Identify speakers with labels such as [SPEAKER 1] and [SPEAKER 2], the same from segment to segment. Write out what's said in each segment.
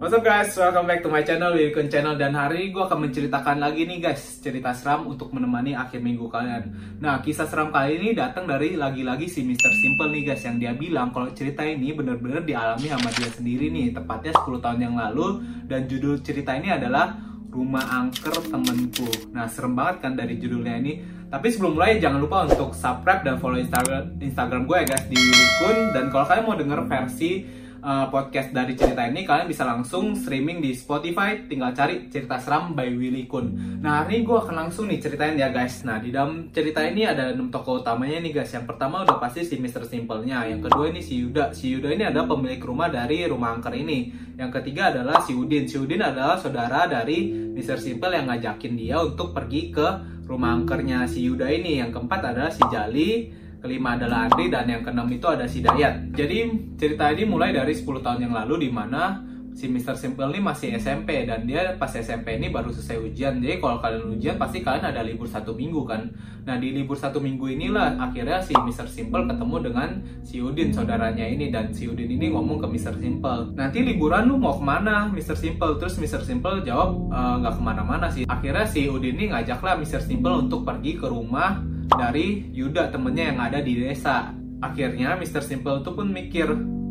[SPEAKER 1] What's up guys, welcome back to my channel, Wilkon Channel. Dan hari ini gue akan menceritakan lagi nih guys Cerita seram untuk menemani akhir minggu kalian. Nah, kisah seram kali ini datang dari lagi-lagi si Mr. Simple nih guys Yang dia bilang kalau cerita ini bener-bener dialami sama dia sendiri nih. Tepatnya 10 tahun yang lalu. Dan judul cerita ini adalah Rumah Angker Temenku Nah, serem banget kan dari judulnya ini. Tapi sebelum mulai jangan lupa untuk subscribe dan follow Instagram Instagram gue ya guys di Willy dan kalau kalian mau denger versi uh, podcast dari cerita ini kalian bisa langsung streaming di Spotify. Tinggal cari cerita seram by Willy Kun. Nah hari ini gue akan langsung nih ceritain ya guys. Nah di dalam cerita ini ada enam tokoh utamanya nih guys. Yang pertama udah pasti si Mr. Simple-nya. Yang kedua ini si Yuda. Si Yuda ini adalah pemilik rumah dari rumah angker ini. Yang ketiga adalah si Udin. Si Udin adalah saudara dari Mr. Simple yang ngajakin dia untuk pergi ke rumah angkernya si Yuda ini. Yang keempat adalah si Jali kelima adalah Andri dan yang keenam itu ada si Dayat. Jadi cerita ini mulai dari 10 tahun yang lalu di mana si Mr. Simple ini masih SMP dan dia pas SMP ini baru selesai ujian. Jadi kalau kalian ujian pasti kalian ada libur satu minggu kan. Nah di libur satu minggu inilah akhirnya si Mr. Simple ketemu dengan si Udin saudaranya ini dan si Udin ini ngomong ke Mr. Simple. Nanti liburan lu mau ke mana Mr. Simple? Terus Mr. Simple jawab e, nggak e, ke mana-mana sih. Akhirnya si Udin ini ngajaklah Mr. Simple untuk pergi ke rumah dari Yuda temennya yang ada di desa. Akhirnya Mr. Simple itu pun mikir,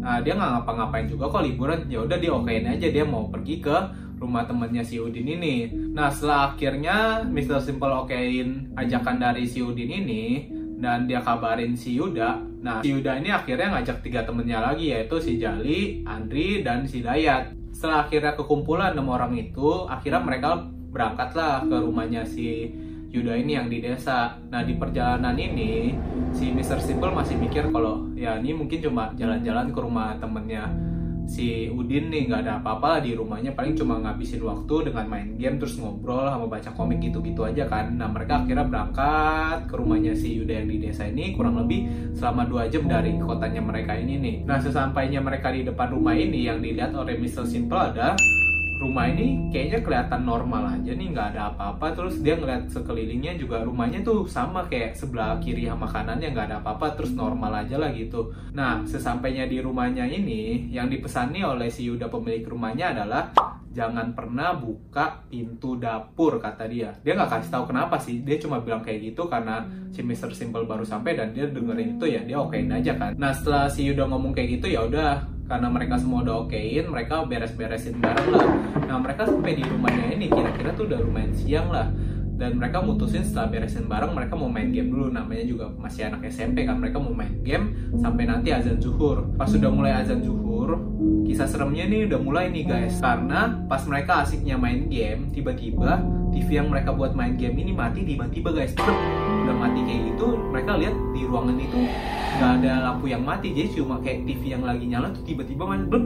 [SPEAKER 1] uh, dia nggak ngapa-ngapain juga kok liburan. Ya udah dia okein aja dia mau pergi ke rumah temennya si Udin ini. Nah setelah akhirnya Mr. Simple okein ajakan dari si Udin ini dan dia kabarin si Yuda. Nah si Yuda ini akhirnya ngajak tiga temennya lagi yaitu si Jali, Andri, dan si Dayat. Setelah akhirnya kekumpulan enam orang itu, akhirnya mereka berangkatlah ke rumahnya si Yuda ini yang di desa. Nah di perjalanan ini si Mr. Simple masih mikir kalau ya ini mungkin cuma jalan-jalan ke rumah temennya si Udin nih nggak ada apa-apa di rumahnya paling cuma ngabisin waktu dengan main game terus ngobrol sama baca komik gitu-gitu aja kan nah mereka akhirnya berangkat ke rumahnya si Yuda yang di desa ini kurang lebih selama dua jam dari kotanya mereka ini nih nah sesampainya mereka di depan rumah ini yang dilihat oleh Mr. Simple ada rumah ini kayaknya kelihatan normal aja nih nggak ada apa-apa. Terus dia ngeliat sekelilingnya juga rumahnya tuh sama kayak sebelah kiri sama kanannya nggak ada apa-apa terus normal aja lah gitu. Nah sesampainya di rumahnya ini yang dipesani oleh si Yuda pemilik rumahnya adalah jangan pernah buka pintu dapur kata dia. Dia nggak kasih tahu kenapa sih dia cuma bilang kayak gitu karena si Mr. Simple baru sampai dan dia dengerin itu ya dia okein aja kan. Nah setelah si Yuda ngomong kayak gitu ya udah karena mereka semua udah okein mereka beres-beresin bareng lah. Nah mereka sampai di rumahnya ini kira-kira tuh udah lumayan siang lah. Dan mereka mutusin setelah beresin bareng mereka mau main game dulu. Namanya juga masih anak SMP kan mereka mau main game sampai nanti azan zuhur. Pas sudah mulai azan zuhur kisah seremnya nih udah mulai nih guys. Karena pas mereka asiknya main game tiba-tiba TV yang mereka buat main game ini mati tiba-tiba guys udah mati kayak gitu mereka lihat di ruangan itu nggak ada lampu yang mati jadi cuma kayak TV yang lagi nyala tuh tiba-tiba main blub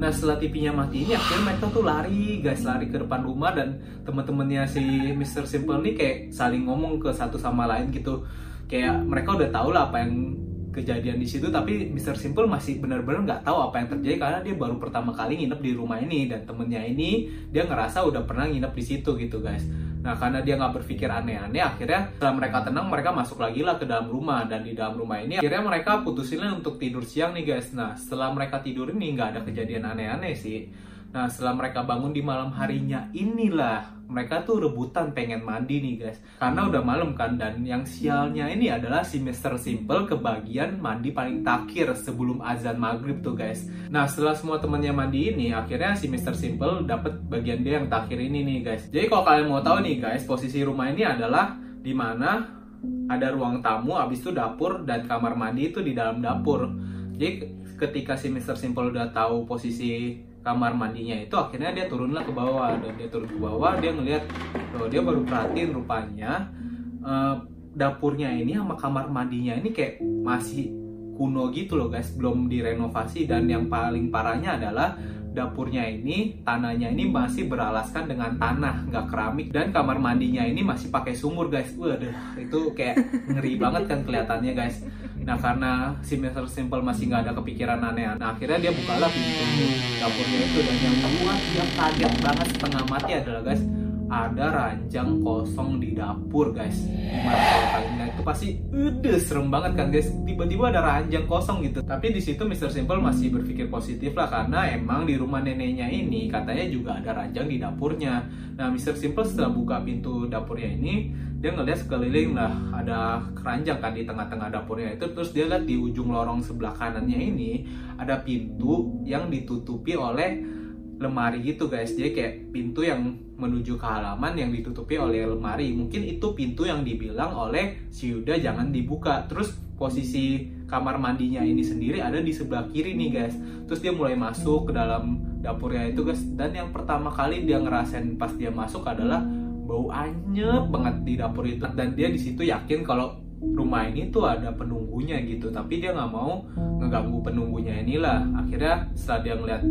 [SPEAKER 1] nah setelah TV-nya mati ini akhirnya mereka tuh lari guys lari ke depan rumah dan teman-temannya si Mr. Simple nih kayak saling ngomong ke satu sama lain gitu kayak mereka udah tahu lah apa yang kejadian di situ tapi Mr. Simple masih benar-benar nggak tahu apa yang terjadi karena dia baru pertama kali nginep di rumah ini dan temennya ini dia ngerasa udah pernah nginep di situ gitu guys. Nah karena dia nggak berpikir aneh-aneh akhirnya setelah mereka tenang mereka masuk lagi lah ke dalam rumah. Dan di dalam rumah ini akhirnya mereka putusin untuk tidur siang nih guys. Nah setelah mereka tidur ini nggak ada kejadian aneh-aneh sih. Nah setelah mereka bangun di malam harinya inilah mereka tuh rebutan pengen mandi nih guys karena udah malam kan dan yang sialnya ini adalah si Mr. Simple kebagian mandi paling takhir sebelum azan maghrib tuh guys nah setelah semua temennya mandi ini akhirnya si Mr. Simple dapat bagian dia yang takhir ini nih guys jadi kalau kalian mau tahu nih guys posisi rumah ini adalah di mana ada ruang tamu habis itu dapur dan kamar mandi itu di dalam dapur jadi ketika si Mr. Simple udah tahu posisi kamar mandinya itu akhirnya dia turunlah ke bawah. Dan dia turun ke bawah dia ngelihat oh, dia baru perhatiin rupanya uh, dapurnya ini sama kamar mandinya ini kayak masih kuno gitu loh guys. Belum direnovasi dan yang paling parahnya adalah dapurnya ini tanahnya ini masih beralaskan dengan tanah nggak keramik. Dan kamar mandinya ini masih pakai sumur guys. Waduh itu kayak ngeri banget kan kelihatannya guys. Nah karena si Mr. Simple masih nggak ada kepikiran aneh nah akhirnya dia bukalah pintu dapurnya itu dan yang membuat dia kaget banget setengah mati adalah guys ada ranjang kosong di dapur guys gimana kalau kalian itu pasti udah serem banget kan guys tiba-tiba ada ranjang kosong gitu tapi di situ Mr. Simple masih berpikir positif lah karena emang di rumah neneknya ini katanya juga ada ranjang di dapurnya nah Mr. Simple setelah buka pintu dapurnya ini dia ngeliat sekeliling lah ada keranjang kan di tengah-tengah dapurnya itu terus dia lihat di ujung lorong sebelah kanannya ini ada pintu yang ditutupi oleh lemari gitu guys. Jadi kayak pintu yang menuju ke halaman yang ditutupi oleh lemari. Mungkin itu pintu yang dibilang oleh si Yuda jangan dibuka. Terus posisi kamar mandinya ini sendiri ada di sebelah kiri nih guys. Terus dia mulai masuk ke dalam dapurnya itu guys. Dan yang pertama kali dia ngerasain pas dia masuk adalah bau anyep banget di dapur itu. Dan dia di situ yakin kalau rumah ini tuh ada penunggunya gitu. Tapi dia nggak mau ngeganggu penunggunya inilah. Akhirnya setelah dia ngeliat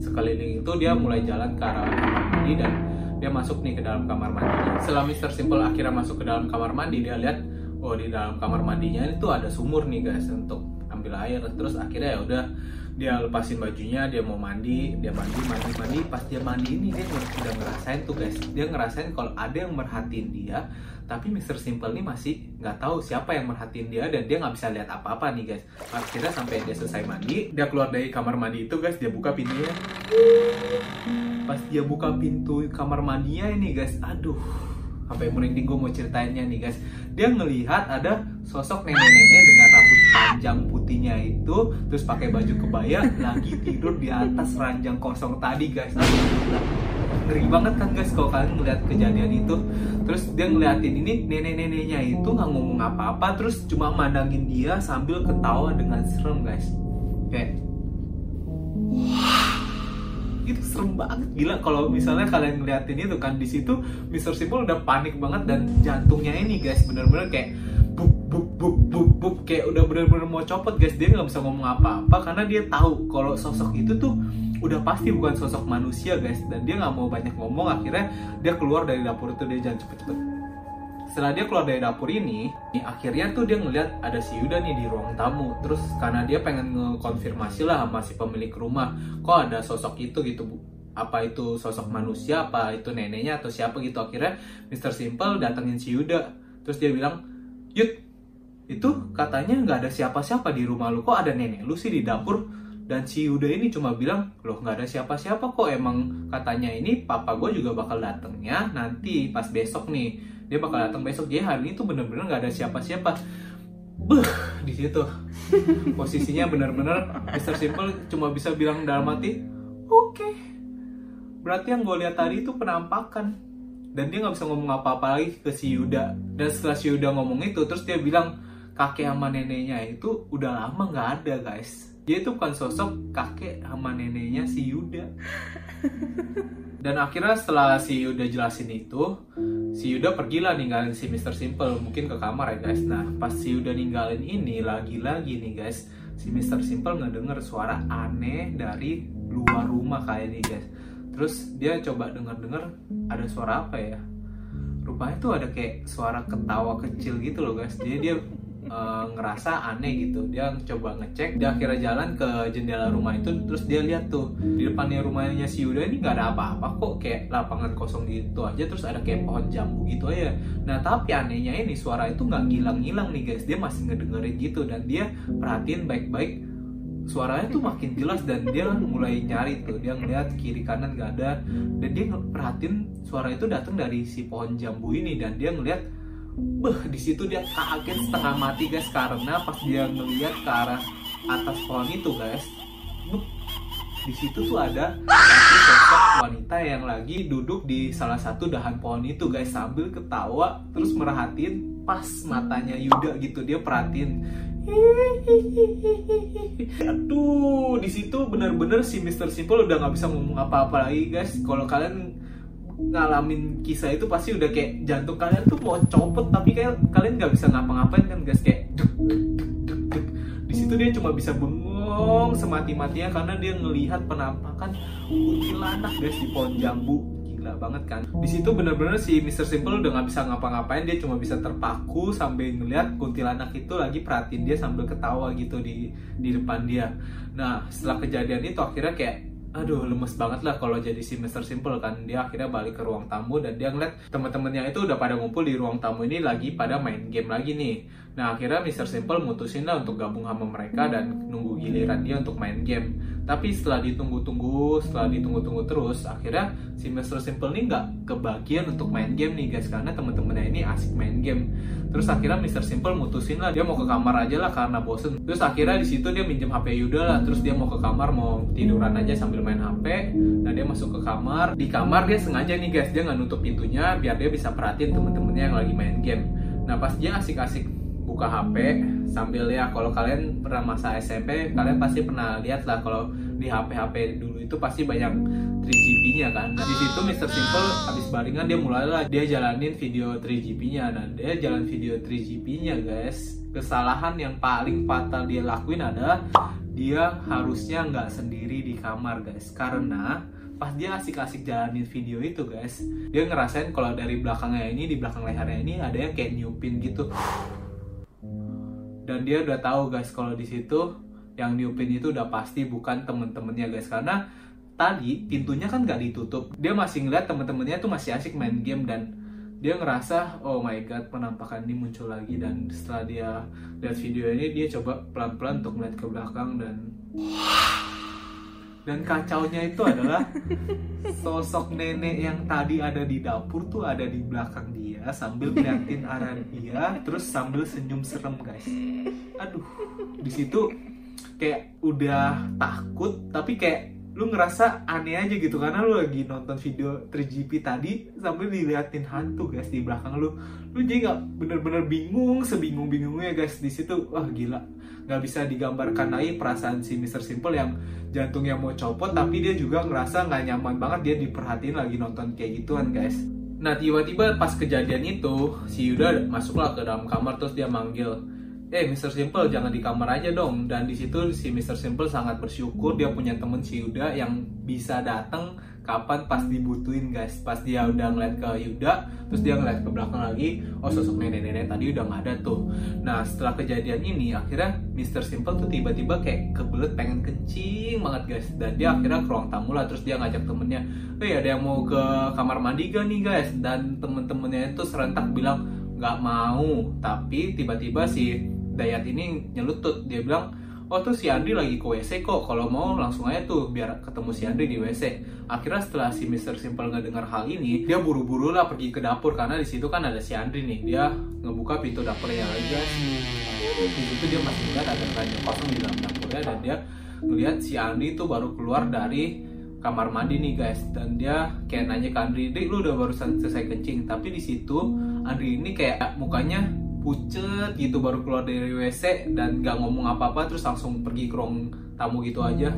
[SPEAKER 1] sekeliling itu dia mulai jalan ke arah kamar mandi dan dia masuk nih ke dalam kamar mandi. Setelah Mr. Simple akhirnya masuk ke dalam kamar mandi, dia lihat oh di dalam kamar mandinya itu ada sumur nih guys untuk ambil air. Terus akhirnya ya udah dia lepasin bajunya, dia mau mandi, dia mandi, mandi, mandi. Pas dia mandi ini dia udah ngerasain tuh guys, dia ngerasain kalau ada yang merhatiin dia, tapi Mr. Simple ini masih nggak tahu siapa yang merhatiin dia dan dia nggak bisa lihat apa-apa nih guys. Akhirnya sampai dia selesai mandi, dia keluar dari kamar mandi itu guys, dia buka pintunya. Pas dia buka pintu kamar mandinya ini guys, aduh, sampai merinding gue mau ceritainnya nih guys. Dia ngelihat ada sosok nenek-nenek dengan rambut panjang putihnya itu terus pakai baju kebaya lagi tidur di atas ranjang kosong tadi guys. Aduh, ngeri banget kan guys kalau kalian ngeliat kejadian itu. Terus dia ngeliatin ini nenek-neneknya itu nggak ngomong apa-apa terus cuma mandangin dia sambil ketawa dengan serem guys. Kayak itu serem banget. Gila kalau misalnya kalian ngeliatin itu kan di situ Mr. Simple udah panik banget dan jantungnya ini guys bener-bener kayak buk buk buk buk kayak udah bener-bener mau copot guys dia nggak bisa ngomong apa-apa karena dia tahu kalau sosok itu tuh udah pasti bukan sosok manusia guys dan dia nggak mau banyak ngomong akhirnya dia keluar dari dapur itu dia jangan cepet-cepet setelah dia keluar dari dapur ini, akhirnya tuh dia ngeliat ada si Yuda nih di ruang tamu. Terus karena dia pengen ngekonfirmasi lah sama si pemilik rumah, kok ada sosok itu gitu bu. Apa itu sosok manusia, apa itu neneknya atau siapa gitu. Akhirnya Mr. Simple datengin si Yuda. Terus dia bilang, Yud, itu katanya nggak ada siapa-siapa di rumah lu. Kok ada nenek lu sih di dapur? Dan si Yuda ini cuma bilang, loh nggak ada siapa-siapa kok. Emang katanya ini papa gue juga bakal datengnya nanti pas besok nih dia bakal datang besok jadi hari ini tuh bener-bener nggak ada siapa-siapa Beuh, di situ posisinya bener-bener Mr. Simple cuma bisa bilang dalam hati oke okay. berarti yang gue lihat tadi itu penampakan dan dia nggak bisa ngomong apa-apa lagi ke si Yuda dan setelah si Yuda ngomong itu terus dia bilang kakek sama neneknya itu udah lama nggak ada guys dia itu bukan sosok kakek sama neneknya si Yuda dan akhirnya setelah si Yuda jelasin itu si Yuda pergilah ninggalin si Mr. Simple mungkin ke kamar ya guys nah pas si Yuda ninggalin ini lagi-lagi nih guys si Mr. Simple ngedenger suara aneh dari luar rumah kayak nih guys terus dia coba denger-denger ada suara apa ya rupanya tuh ada kayak suara ketawa kecil gitu loh guys jadi dia uh, ngerasa aneh gitu. Dia coba ngecek dia akhirnya jalan ke jendela rumah itu terus dia lihat tuh di depannya rumahnya si Yuda ini nggak ada apa-apa kok kayak lapangan kosong gitu aja terus ada kayak pohon jambu gitu aja. Nah tapi anehnya ini suara itu nggak ngilang-ngilang nih guys. Dia masih ngedengerin gitu dan dia perhatiin baik-baik suaranya tuh makin jelas dan dia mulai nyari tuh. Dia ngeliat kiri kanan gak ada dan dia perhatiin suara itu datang dari si pohon jambu ini dan dia ngeliat Beh, di situ dia kaget setengah mati guys karena pas dia ngeliat ke arah atas pohon itu guys, beh, di situ tuh ada satu sosok wanita yang lagi duduk di salah satu dahan pohon itu guys sambil ketawa terus merhatiin pas matanya Yuda gitu dia perhatiin aduh di situ bener-bener si Mr. Simple udah nggak bisa ngomong apa-apa lagi guys kalau kalian ngalamin kisah itu pasti udah kayak jantung kalian tuh mau copot tapi kayak kalian nggak bisa ngapa-ngapain kan guys. Kayak di situ dia cuma bisa bengong semati-matinya karena dia ngelihat penampakan kuntilanak guys di pohon jambu. Gila banget kan. Di situ bener-bener si Mr. Simple udah nggak bisa ngapa-ngapain dia cuma bisa terpaku sambil ngeliat kuntilanak itu lagi perhatiin dia sambil ketawa gitu di di depan dia. Nah setelah kejadian itu akhirnya kayak aduh lemes banget lah kalau jadi si Mr. Simple kan dia akhirnya balik ke ruang tamu dan dia ngeliat teman-temannya itu udah pada ngumpul di ruang tamu ini lagi pada main game lagi nih nah akhirnya Mr. Simple mutusin lah untuk gabung sama mereka dan nunggu giliran dia untuk main game tapi setelah ditunggu-tunggu setelah ditunggu-tunggu terus akhirnya si Mr. Simple nih nggak kebagian untuk main game nih guys karena teman-temannya ini asik main game terus akhirnya Mr. Simple mutusin lah dia mau ke kamar aja lah karena bosen terus akhirnya di situ dia minjem HP Yuda lah terus dia mau ke kamar mau tiduran aja sambil main HP nah dia masuk ke kamar di kamar dia sengaja nih guys dia nggak nutup pintunya biar dia bisa perhatiin temen-temennya yang lagi main game nah pas dia asik-asik buka HP sambil ya kalau kalian pernah masa SMP kalian pasti pernah lihat lah kalau di HP HP dulu itu pasti banyak 3GP-nya kan. Nah, di situ Mr. Simple habis baringan dia mulailah dia jalanin video 3GP-nya dan dia jalan video 3GP-nya guys. Kesalahan yang paling fatal dia lakuin adalah dia harusnya nggak sendiri di kamar guys karena pas dia asik-asik jalanin video itu guys dia ngerasain kalau dari belakangnya ini di belakang lehernya ini ada yang kayak nyupin gitu dan dia udah tahu guys kalau di situ yang nyupin itu udah pasti bukan temen-temennya guys. Karena tadi pintunya kan nggak ditutup. Dia masih ngeliat temen-temennya tuh masih asik main game dan dia ngerasa oh my god penampakan ini muncul lagi. Dan setelah dia lihat video ini dia coba pelan-pelan untuk melihat ke belakang dan dan kacaunya itu adalah sosok nenek yang tadi ada di dapur tuh ada di belakang dia sambil ngeliatin arah dia terus sambil senyum serem guys. Aduh di situ kayak udah takut tapi kayak lu ngerasa aneh aja gitu karena lu lagi nonton video 3GP tadi sambil diliatin hantu guys di belakang lu. Lu jadi nggak bener-bener bingung sebingung bingungnya guys di situ. Wah gila. Nggak bisa digambarkan lagi perasaan si Mr. Simple yang jantungnya mau copot tapi dia juga ngerasa nggak nyaman banget. Dia diperhatiin lagi nonton kayak gituan guys. Nah tiba-tiba pas kejadian itu si Yuda masuklah ke dalam kamar terus dia manggil eh Mr. Simple jangan di kamar aja dong dan di situ si Mr. Simple sangat bersyukur dia punya temen si Yuda yang bisa datang kapan pas dibutuhin guys pas dia udah ngeliat ke Yuda terus dia ngeliat ke belakang lagi oh sosok nenek-nenek tadi udah nggak ada tuh nah setelah kejadian ini akhirnya Mr. Simple tuh tiba-tiba kayak kebelet pengen kencing banget guys dan dia akhirnya ke ruang tamu lah terus dia ngajak temennya eh ada yang mau ke kamar mandi gak nih guys dan temen-temennya itu serentak bilang nggak mau tapi tiba-tiba si Dayat ini nyelutut. Dia bilang oh tuh si Andri lagi ke WC kok. Kalau mau langsung aja tuh biar ketemu si Andri di WC akhirnya setelah si Mr. Simple nggak dengar hal ini dia buru-buru lah pergi ke dapur. Karena di situ kan ada si Andri nih. Dia ngebuka pintu dapurnya lagi guys di situ dia masih lihat ada keranjang kosong di dalam dapurnya. Dan dia ngeliat si Andri tuh baru keluar dari kamar mandi nih guys. Dan dia kayak nanya ke Andri, Drik lu udah barusan selesai kencing? Tapi di situ Andri ini kayak mukanya pucet gitu baru keluar dari WC dan gak ngomong apa-apa terus langsung pergi ke ruang tamu gitu aja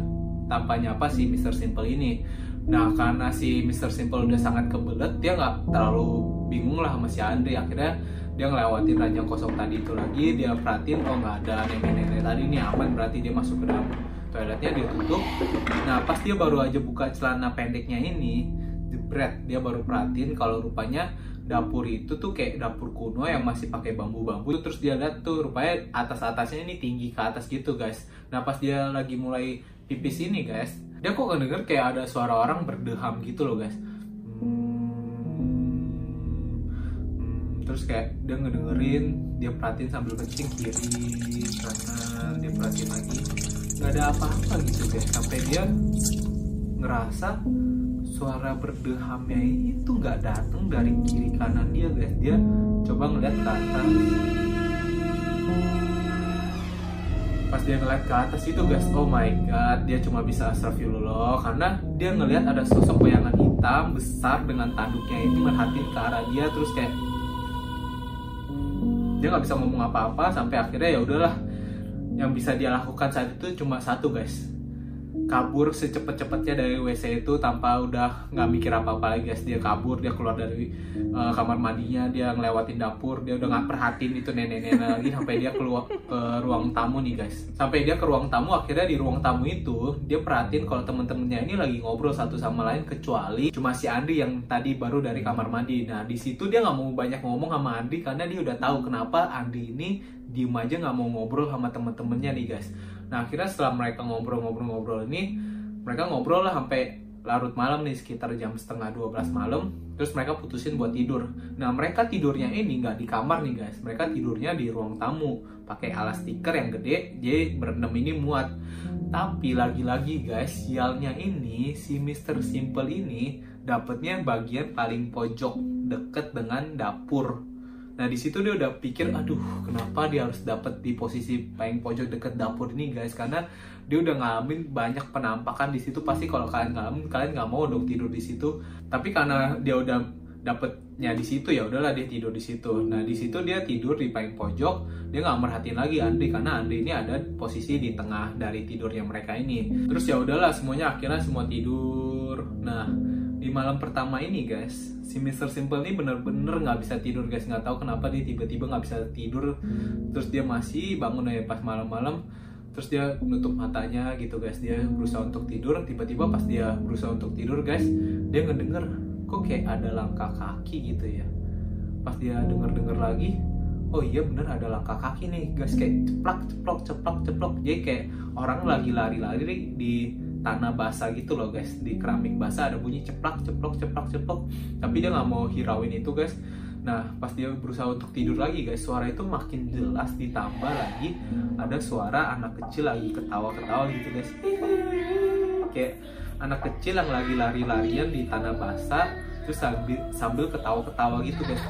[SPEAKER 1] tanpa nyapa si Mr. Simple ini nah karena si Mr. Simple udah sangat kebelet dia nggak terlalu bingung lah sama si Andre akhirnya dia ngelewatin ranjang kosong tadi itu lagi dia perhatiin oh nggak ada nenek-nenek tadi ini aman berarti dia masuk ke dalam toiletnya dia tutup nah pas dia baru aja buka celana pendeknya ini jebret dia baru perhatiin kalau rupanya dapur itu tuh kayak dapur kuno yang masih pakai bambu-bambu terus dia lihat tuh rupanya atas-atasnya ini tinggi ke atas gitu guys. Nah pas dia lagi mulai pipis ini guys dia kok ngedenger kayak ada suara orang berdeham gitu loh guys. Terus kayak dia ngedengerin dia perhatiin sambil kencing kiri kanan dia perhatiin lagi. Nggak ada apa-apa gitu guys. Sampai dia ngerasa suara berdehamnya itu nggak datang dari kiri kanan dia guys. Dia coba ngeliat ke atas. Pas dia ngeliat ke atas itu guys oh my god dia cuma bisa astagfirullah. Karena dia ngeliat ada sosok bayangan hitam besar dengan tanduknya ini merhatiin ke arah dia terus kayak dia nggak bisa ngomong apa-apa sampai akhirnya ya udahlah. Yang bisa dia lakukan saat itu cuma satu guys kabur secepat-cepatnya dari WC itu tanpa udah nggak mikir apa-apa lagi guys. Dia kabur dia keluar dari uh, kamar mandinya dia ngelewatin dapur dia udah nggak perhatiin itu nenek-nenek lagi sampai dia keluar ke ruang tamu nih guys. Sampai dia ke ruang tamu akhirnya di ruang tamu itu dia perhatiin kalau temen-temennya ini lagi ngobrol satu sama lain kecuali cuma si Andi yang tadi baru dari kamar mandi. Nah di situ dia nggak mau banyak ngomong sama Andi karena dia udah tahu kenapa Andi ini diem aja nggak mau ngobrol sama temen-temennya nih guys Nah akhirnya setelah mereka ngobrol-ngobrol-ngobrol ini mereka ngobrol lah sampai larut malam nih sekitar jam setengah 12 malam. Terus mereka putusin buat tidur. Nah mereka tidurnya ini nggak di kamar nih guys. Mereka tidurnya di ruang tamu. Pakai alas stiker yang gede jadi berendam ini muat. Tapi lagi-lagi guys sialnya ini si Mr. Simple ini dapetnya bagian paling pojok deket dengan dapur Nah di situ dia udah pikir, aduh kenapa dia harus dapat di posisi paling pojok deket dapur ini guys? Karena dia udah ngalamin banyak penampakan di situ. Pasti kalau kalian ngalamin, kalian nggak mau dong tidur di situ. Tapi karena dia udah dapetnya di situ ya udahlah dia tidur di situ. Nah di situ dia tidur di paling pojok. Dia nggak merhatiin lagi Andri karena Andri ini ada posisi di tengah dari tidurnya mereka ini. Terus ya udahlah semuanya akhirnya semua tidur. Nah di malam pertama ini guys. Si Mr. Simple ini bener-bener nggak bisa tidur guys. Nggak tahu kenapa dia tiba-tiba nggak bisa tidur. Terus dia masih bangun aja pas malam-malam. Terus dia menutup matanya gitu guys. Dia berusaha untuk tidur. Tiba-tiba pas dia berusaha untuk tidur guys dia ngedenger kok kayak ada langkah kaki gitu ya? Pas dia denger-denger lagi oh iya bener ada langkah kaki nih guys. Kayak ceplak ceplok ceplok ceplok. Jadi kayak orang lagi lari-lari di tanah basah gitu loh guys. Di keramik basah ada bunyi ceplak ceplok ceplok ceplok. Tapi dia nggak mau hirauin itu guys. Nah pas dia berusaha untuk tidur lagi guys suara itu makin jelas ditambah lagi. Ada suara anak kecil lagi ketawa-ketawa gitu guys. Kayak anak kecil yang lagi lari-larian di tanah basah terus sambil sambil ketawa-ketawa gitu guys.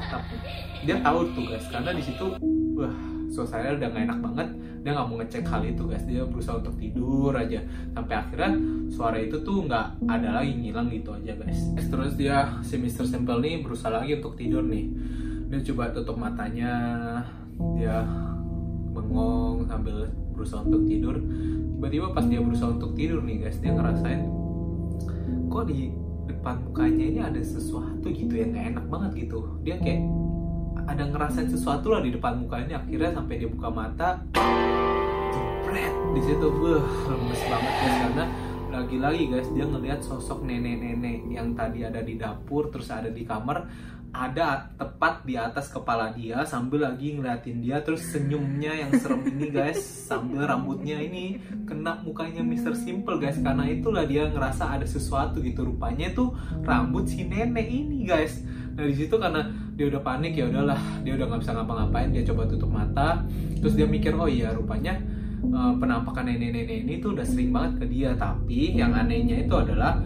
[SPEAKER 1] Dia tahu tuh guys karena di situ wah suasana udah gak enak banget dia nggak mau ngecek hal itu guys. Dia berusaha untuk tidur aja. Sampai akhirnya suara itu tuh nggak ada lagi ngilang gitu aja guys. Terus dia si Mr. Simple nih berusaha lagi untuk tidur nih. Dia coba tutup matanya dia bengong sambil berusaha untuk tidur. Tiba-tiba pas dia berusaha untuk tidur nih guys dia ngerasain kok di depan mukanya ini ada sesuatu gitu yang gak enak banget gitu. Dia kayak ada ngerasain sesuatu lah di depan mukanya akhirnya sampai dia buka mata jepret di situ. Beuh lemes banget guys karena lagi-lagi guys dia ngelihat sosok nenek-nenek yang tadi ada di dapur terus ada di kamar ada tepat di atas kepala dia sambil lagi ngeliatin dia terus senyumnya yang serem ini guys sambil rambutnya ini kena mukanya Mr. Simple guys karena itulah dia ngerasa ada sesuatu gitu. Rupanya itu rambut si nenek ini guys nah di situ karena dia udah panik ya udahlah dia udah nggak bisa ngapa-ngapain dia coba tutup mata terus dia mikir oh iya rupanya uh, penampakan nenek-nenek ini tuh udah sering banget ke dia tapi yang anehnya itu adalah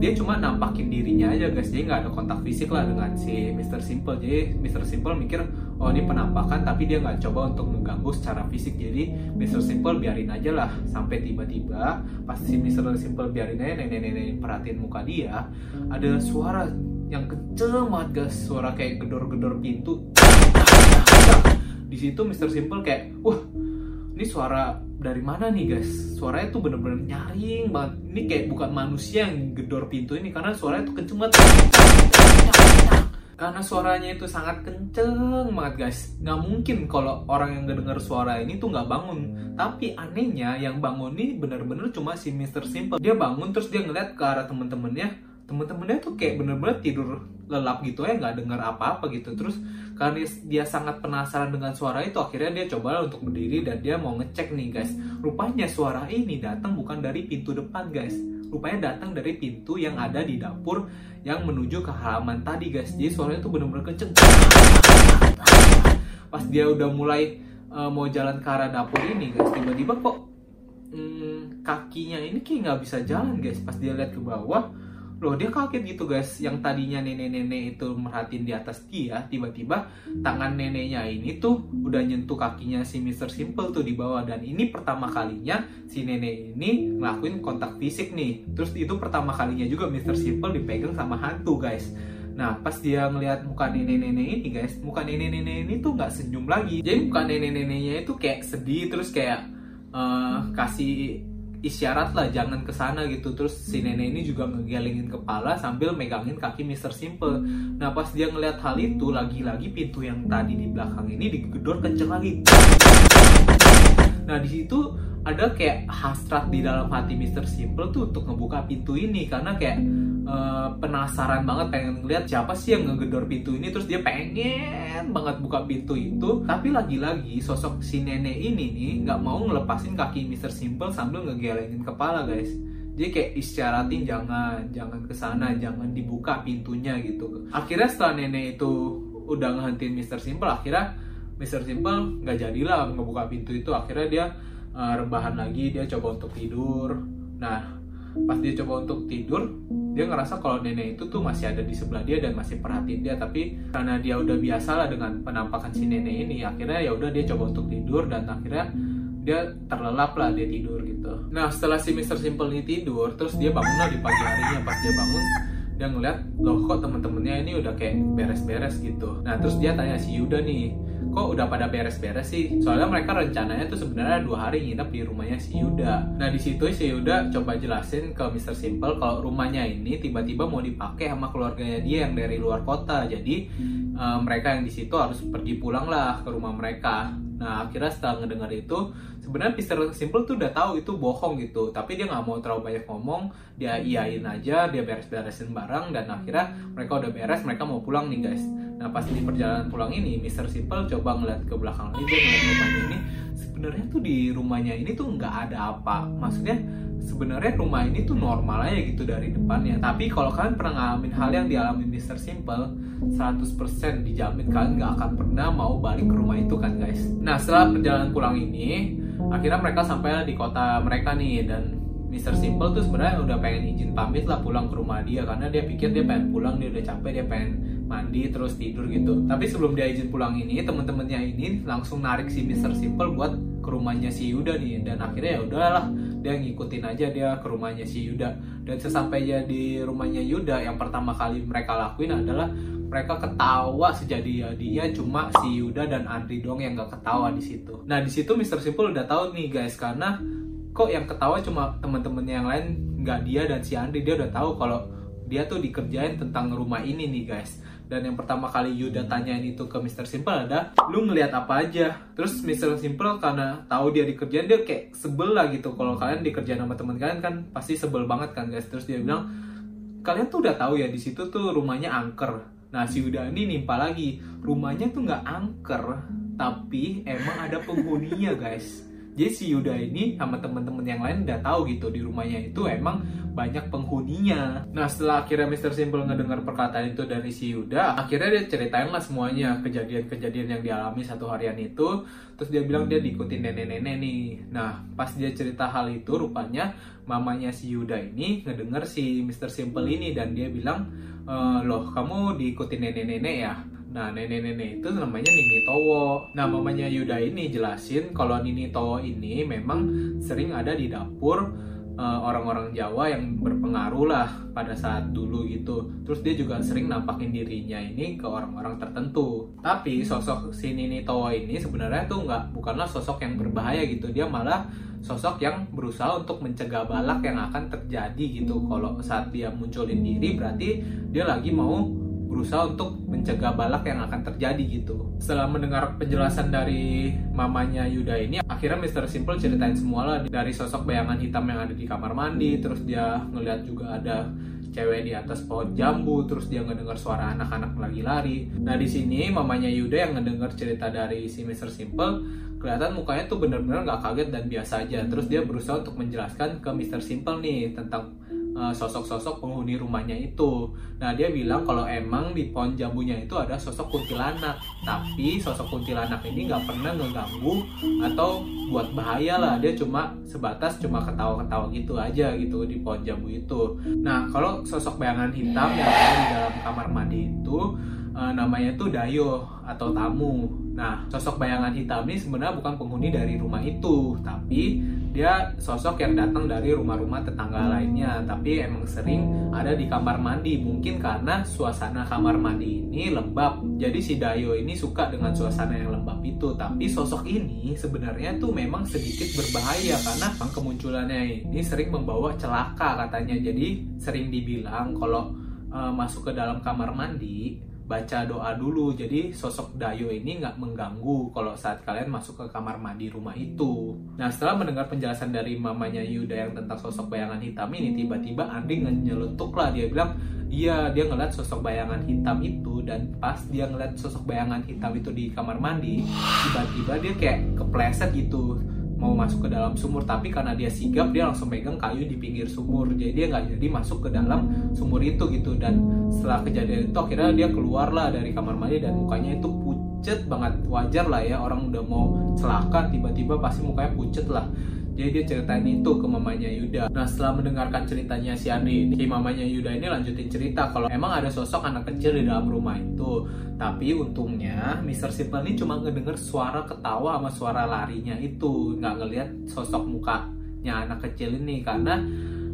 [SPEAKER 1] dia cuma nampakin dirinya aja guys jadi nggak ada kontak fisik lah dengan si Mr. Simple jadi Mr. Simple mikir oh ini penampakan tapi dia nggak coba untuk mengganggu secara fisik jadi Mr. Simple biarin aja lah sampai tiba-tiba pas si Mr. Simple biarin aja nenek-nenek perhatiin muka dia ada suara yang kenceng banget guys. Suara kayak gedor-gedor pintu. Di situ Mr. Simple kayak wah ini suara dari mana nih guys? Suaranya tuh bener-bener nyaring banget. Ini kayak bukan manusia yang gedor pintu ini karena suaranya tuh kenceng banget. Karena suaranya itu sangat kenceng banget guys. Nggak mungkin kalau orang yang denger suara ini tuh nggak bangun. Tapi anehnya yang bangun ini bener-bener cuma si Mr. Simple. Dia bangun terus dia ngeliat ke arah temen-temennya temen-temennya tuh kayak bener-bener tidur lelap gitu ya nggak dengar apa-apa gitu. Terus karena dia sangat penasaran dengan suara itu akhirnya dia coba untuk berdiri dan dia mau ngecek nih guys. Rupanya suara ini datang bukan dari pintu depan guys. Rupanya datang dari pintu yang ada di dapur yang menuju ke halaman tadi guys. Jadi suaranya tuh bener-bener kenceng. Pas dia udah mulai uh, mau jalan ke arah dapur ini guys tiba-tiba kok hmm, kakinya ini kayak nggak bisa jalan guys. Pas dia lihat ke bawah loh dia kaget gitu guys yang tadinya nenek-nenek itu merhatiin di atas dia tiba-tiba tangan neneknya ini tuh udah nyentuh kakinya si Mr. Simple tuh di bawah dan ini pertama kalinya si nenek ini ngelakuin kontak fisik nih terus itu pertama kalinya juga Mr. Simple dipegang sama hantu guys Nah, pas dia ngelihat muka nenek-nenek ini, guys, muka nenek-nenek ini tuh nggak senyum lagi. Jadi muka nenek-neneknya itu kayak sedih, terus kayak uh, kasih isyarat lah jangan ke sana gitu terus si nenek ini juga ngegelingin kepala sambil megangin kaki Mr. Simple nah pas dia ngeliat hal itu lagi-lagi pintu yang tadi di belakang ini digedor kenceng lagi nah di situ ada kayak hasrat di dalam hati Mr. Simple tuh untuk ngebuka pintu ini karena kayak uh, penasaran banget pengen ngeliat siapa sih yang ngegedor pintu ini terus dia pengen banget buka pintu itu tapi lagi-lagi sosok si nenek ini nih nggak mau ngelepasin kaki Mr. Simple sambil ngegelengin kepala guys dia kayak isyaratin jangan jangan ke sana jangan dibuka pintunya gitu akhirnya setelah nenek itu udah ngehentiin Mr. Simple akhirnya Mr. Simple nggak jadilah ngebuka pintu itu akhirnya dia uh, rebahan lagi dia coba untuk tidur nah pas dia coba untuk tidur dia ngerasa kalau nenek itu tuh masih ada di sebelah dia dan masih perhatiin dia. Tapi karena dia udah biasa lah dengan penampakan si nenek ini akhirnya ya udah dia coba untuk tidur dan akhirnya dia terlelap lah dia tidur gitu. Nah setelah si Mr. Simple ini tidur terus dia bangun lah di pagi harinya. Pas dia bangun dia ngeliat loh kok temen-temennya ini udah kayak beres-beres gitu? Nah terus dia tanya si Yuda nih kok udah pada beres-beres sih? Soalnya mereka rencananya tuh sebenarnya dua hari nginep di rumahnya si Yuda. Nah di situ si Yuda coba jelasin ke Mr. Simple kalau rumahnya ini tiba-tiba mau dipakai sama keluarganya dia yang dari luar kota. Jadi uh, mereka yang di situ harus pergi pulang lah ke rumah mereka. Nah akhirnya setelah ngedengar itu sebenarnya Mr. Simple tuh udah tahu itu bohong gitu. Tapi dia nggak mau terlalu banyak ngomong. Dia iyain aja dia beres-beresin barang dan akhirnya mereka udah beres mereka mau pulang nih guys Nah pas di perjalanan pulang ini, Mr. Simple coba ngeliat ke belakang lagi, dia ngeliat rumahnya ini. Sebenarnya tuh di rumahnya ini tuh nggak ada apa. Maksudnya sebenarnya rumah ini tuh normal aja gitu dari depannya. Tapi kalau kalian pernah ngalamin hal yang dialami Mr. Simple, 100% dijamin kalian nggak akan pernah mau balik ke rumah itu kan guys. Nah setelah perjalanan pulang ini, akhirnya mereka sampai di kota mereka nih dan Mr. Simple tuh sebenarnya udah pengen izin pamit lah pulang ke rumah dia karena dia pikir dia pengen pulang dia udah capek dia pengen mandi terus tidur gitu tapi sebelum dia izin pulang ini temen-temennya ini langsung narik si Mr. Simple buat ke rumahnya si Yuda nih dan akhirnya ya udahlah dia ngikutin aja dia ke rumahnya si Yuda dan sesampainya di rumahnya Yuda yang pertama kali mereka lakuin adalah mereka ketawa sejadi dia cuma si Yuda dan Andri dong yang gak ketawa di situ. Nah di situ Mr. Simple udah tahu nih guys karena kok yang ketawa cuma teman-temannya yang lain nggak dia dan si Andri dia udah tahu kalau dia tuh dikerjain tentang rumah ini nih guys. Dan yang pertama kali Yuda tanyain itu ke Mr. Simple ada lu ngelihat apa aja? Terus Mr. Simple karena tahu dia dikerjain dia kayak sebel lah gitu. Kalau kalian dikerjain sama teman kalian kan pasti sebel banget kan guys. Terus dia bilang kalian tuh udah tahu ya di situ tuh rumahnya angker. Nah si Yuda ini nimpa lagi. Rumahnya tuh nggak angker tapi emang ada penghuninya guys jadi si Yuda ini sama temen-temen yang lain udah tahu gitu di rumahnya itu emang banyak penghuninya. Nah setelah akhirnya Mr. Simple ngedengar perkataan itu dari si Yuda, akhirnya dia ceritain lah semuanya kejadian-kejadian yang dialami satu harian itu. Terus dia bilang dia diikutin nenek-nenek nih. Nah pas dia cerita hal itu rupanya mamanya si Yuda ini ngedenger si Mr. Simple ini dan dia bilang, e, loh kamu diikutin nenek-nenek ya? Nah, nenek-nenek itu namanya Nini Towo. Nah, mamanya Yuda ini jelasin kalau Nini Towo ini memang sering ada di dapur uh, orang-orang Jawa yang berpengaruh lah pada saat dulu gitu. Terus dia juga sering nampakin dirinya ini ke orang-orang tertentu. Tapi sosok si Nini Towo ini sebenarnya tuh nggak bukanlah sosok yang berbahaya gitu. Dia malah sosok yang berusaha untuk mencegah balak yang akan terjadi gitu. Kalau saat dia munculin diri berarti dia lagi mau berusaha untuk mencegah balak yang akan terjadi gitu. Setelah mendengar penjelasan dari mamanya Yuda ini, akhirnya Mr. Simple ceritain semua lah dari sosok bayangan hitam yang ada di kamar mandi, terus dia ngeliat juga ada cewek di atas pohon jambu, terus dia ngedengar suara anak-anak lagi lari. Nah di sini mamanya Yuda yang ngedengar cerita dari si Mr. Simple, kelihatan mukanya tuh bener-bener gak kaget dan biasa aja. Terus dia berusaha untuk menjelaskan ke Mr. Simple nih tentang sosok-sosok penghuni rumahnya itu. Nah dia bilang kalau emang di pohon jambunya itu ada sosok kuntilanak, tapi sosok kuntilanak ini nggak pernah ngeganggu atau buat bahaya lah. Dia cuma sebatas cuma ketawa-ketawa gitu aja gitu di pohon jambu itu. Nah kalau sosok bayangan hitam yang ada di dalam kamar mandi itu uh, namanya tuh Dayo atau tamu. Nah, sosok bayangan hitam ini sebenarnya bukan penghuni dari rumah itu, tapi dia sosok yang datang dari rumah-rumah tetangga lainnya. Tapi emang sering ada di kamar mandi mungkin karena suasana kamar mandi ini lembab. Jadi si Dayo ini suka dengan suasana yang lembab itu. Tapi sosok ini sebenarnya tuh memang sedikit berbahaya karena memang kemunculannya ini sering membawa celaka katanya. Jadi sering dibilang kalau uh, masuk ke dalam kamar mandi baca doa dulu. Jadi sosok Dayo ini nggak mengganggu kalau saat kalian masuk ke kamar mandi rumah itu. Nah setelah mendengar penjelasan dari mamanya Yuda yang tentang sosok bayangan hitam ini tiba-tiba Andi nyelutuk lah dia bilang iya dia ngeliat sosok bayangan hitam itu dan pas dia ngeliat sosok bayangan hitam itu di kamar mandi tiba-tiba dia kayak kepleset gitu mau masuk ke dalam sumur tapi karena dia sigap dia langsung megang kayu di pinggir sumur. Jadi dia nggak jadi masuk ke dalam sumur itu gitu. Dan setelah kejadian itu akhirnya dia keluarlah dari kamar mandi dan mukanya itu pucet banget. Wajar lah ya orang udah mau celaka tiba-tiba pasti mukanya pucet lah jadi dia ceritain itu ke mamanya Yuda. Nah setelah mendengarkan ceritanya si Andi, si mamanya Yuda ini lanjutin cerita kalau emang ada sosok anak kecil di dalam rumah itu. Tapi untungnya Mr. Simple ini cuma ngedenger suara ketawa sama suara larinya itu, nggak ngelihat sosok mukanya anak kecil ini karena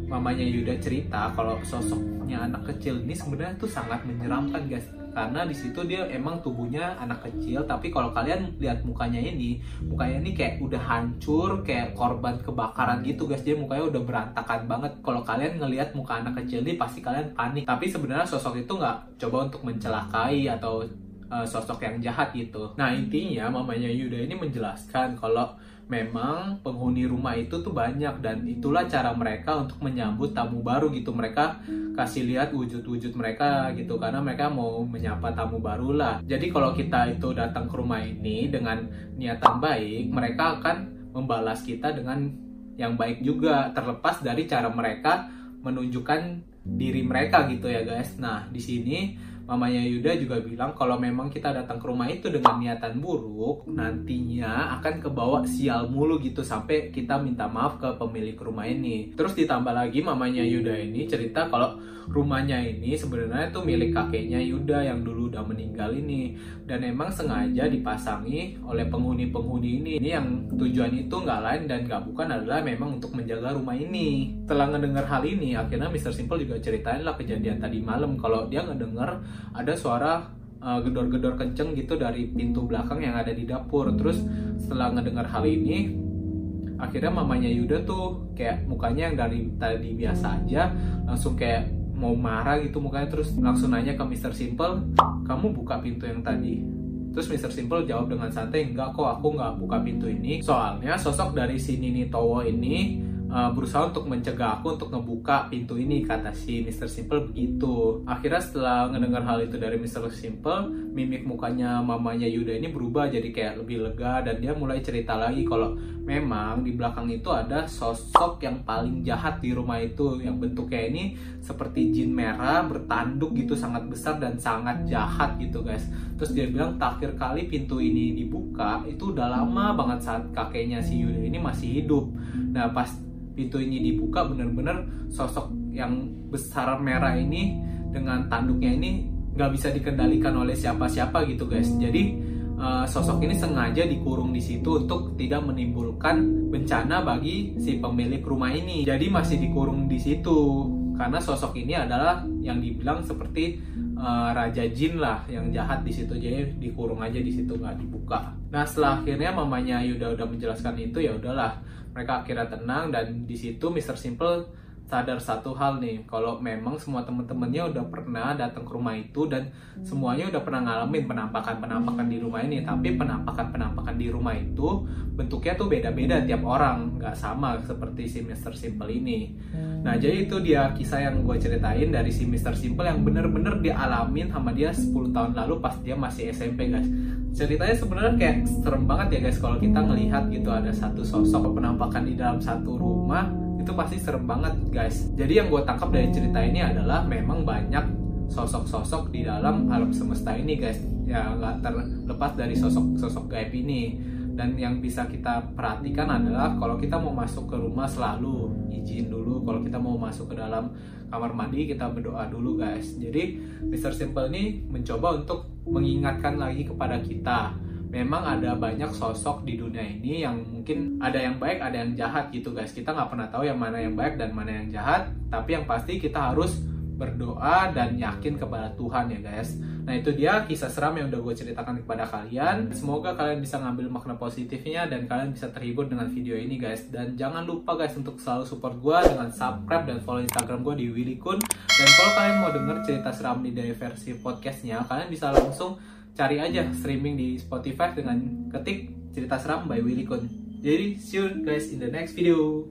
[SPEAKER 1] mamanya Yuda cerita kalau sosoknya anak kecil ini sebenarnya tuh sangat menyeramkan guys karena di situ dia emang tubuhnya anak kecil tapi kalau kalian lihat mukanya ini mukanya ini kayak udah hancur kayak korban kebakaran gitu guys. Dia mukanya udah berantakan banget. Kalau kalian ngelihat muka anak kecil ini pasti kalian panik. Tapi sebenarnya sosok itu nggak coba untuk mencelakai atau uh, sosok yang jahat gitu. Nah intinya mamanya Yuda ini menjelaskan kalau memang penghuni rumah itu tuh banyak dan itulah cara mereka untuk menyambut tamu baru gitu. Mereka kasih lihat wujud-wujud mereka gitu karena mereka mau menyapa tamu baru lah. Jadi kalau kita itu datang ke rumah ini dengan niatan baik mereka akan membalas kita dengan yang baik juga terlepas dari cara mereka menunjukkan diri mereka gitu ya guys. Nah di sini mamanya Yuda juga bilang kalau memang kita datang ke rumah itu dengan niatan buruk, nantinya akan kebawa sial mulu gitu sampai kita minta maaf ke pemilik rumah ini. Terus ditambah lagi mamanya Yuda ini cerita kalau rumahnya ini sebenarnya itu milik kakeknya Yuda yang dulu udah meninggal ini dan emang sengaja dipasangi oleh penghuni-penghuni ini. Ini yang tujuan itu nggak lain dan nggak bukan adalah memang untuk menjaga rumah ini. Setelah ngedenger hal ini, akhirnya Mr. Simple juga ceritain lah kejadian tadi malam kalau dia ngedenger ada suara uh, gedor-gedor kenceng gitu dari pintu belakang yang ada di dapur. Terus setelah ngedengar hal ini, akhirnya mamanya Yuda tuh kayak mukanya yang dari tadi biasa aja langsung kayak mau marah gitu mukanya terus langsung nanya ke Mr. Simple, kamu buka pintu yang tadi? Terus Mr. Simple jawab dengan santai, enggak kok aku nggak buka pintu ini. Soalnya sosok dari si Nini Towo ini uh, berusaha untuk mencegah aku untuk ngebuka pintu ini kata si Mr. Simple begitu akhirnya setelah mendengar hal itu dari Mr. Simple mimik mukanya mamanya Yuda ini berubah jadi kayak lebih lega dan dia mulai cerita lagi kalau memang di belakang itu ada sosok yang paling jahat di rumah itu yang bentuknya ini seperti jin merah bertanduk gitu sangat besar dan sangat jahat gitu guys terus dia bilang terakhir kali pintu ini dibuka itu udah lama banget saat kakeknya si Yuda ini masih hidup nah pas pintu ini dibuka bener-bener sosok yang besar merah ini dengan tanduknya ini nggak bisa dikendalikan oleh siapa-siapa gitu guys. Jadi uh, sosok ini sengaja dikurung di situ untuk tidak menimbulkan bencana bagi si pemilik rumah ini. Jadi masih dikurung di situ karena sosok ini adalah yang dibilang seperti uh, raja jin lah yang jahat di situ jadi dikurung aja di situ nggak dibuka. Nah setelah akhirnya mamanya Yuda udah menjelaskan itu ya udahlah mereka akhirnya tenang dan di situ Mr. Simple sadar satu hal nih kalau memang semua temen-temennya udah pernah datang ke rumah itu dan semuanya udah pernah ngalamin penampakan-penampakan di rumah ini tapi penampakan-penampakan di rumah itu bentuknya tuh beda-beda tiap orang nggak sama seperti si Mr. Simple ini nah jadi itu dia kisah yang gue ceritain dari si Mr. Simple yang bener-bener dia alamin sama dia 10 tahun lalu pas dia masih SMP guys ceritanya sebenarnya kayak serem banget ya guys kalau kita ngelihat gitu ada satu sosok penampakan di dalam satu rumah itu pasti serem banget guys. Jadi yang gue tangkap dari cerita ini adalah memang banyak sosok-sosok di dalam alam semesta ini guys. Ya nggak terlepas dari sosok-sosok gaib ini. Dan yang bisa kita perhatikan adalah kalau kita mau masuk ke rumah selalu izin dulu. Kalau kita mau masuk ke dalam kamar mandi kita berdoa dulu guys. Jadi Mr. Simple ini mencoba untuk mengingatkan lagi kepada kita memang ada banyak sosok di dunia ini yang mungkin ada yang baik ada yang jahat gitu guys. Kita nggak pernah tahu yang mana yang baik dan mana yang jahat. Tapi yang pasti kita harus berdoa dan yakin kepada Tuhan ya guys. Nah itu dia kisah seram yang udah gue ceritakan kepada kalian. Semoga kalian bisa ngambil makna positifnya dan kalian bisa terhibur dengan video ini guys. Dan jangan lupa guys untuk selalu support gue dengan subscribe dan follow instagram gue di Willy Kun. Dan kalau kalian mau denger cerita seram di dari versi podcastnya Kalian bisa langsung cari aja hmm. streaming di Spotify dengan ketik cerita seram by Willy Kun. Jadi see you guys in the next video.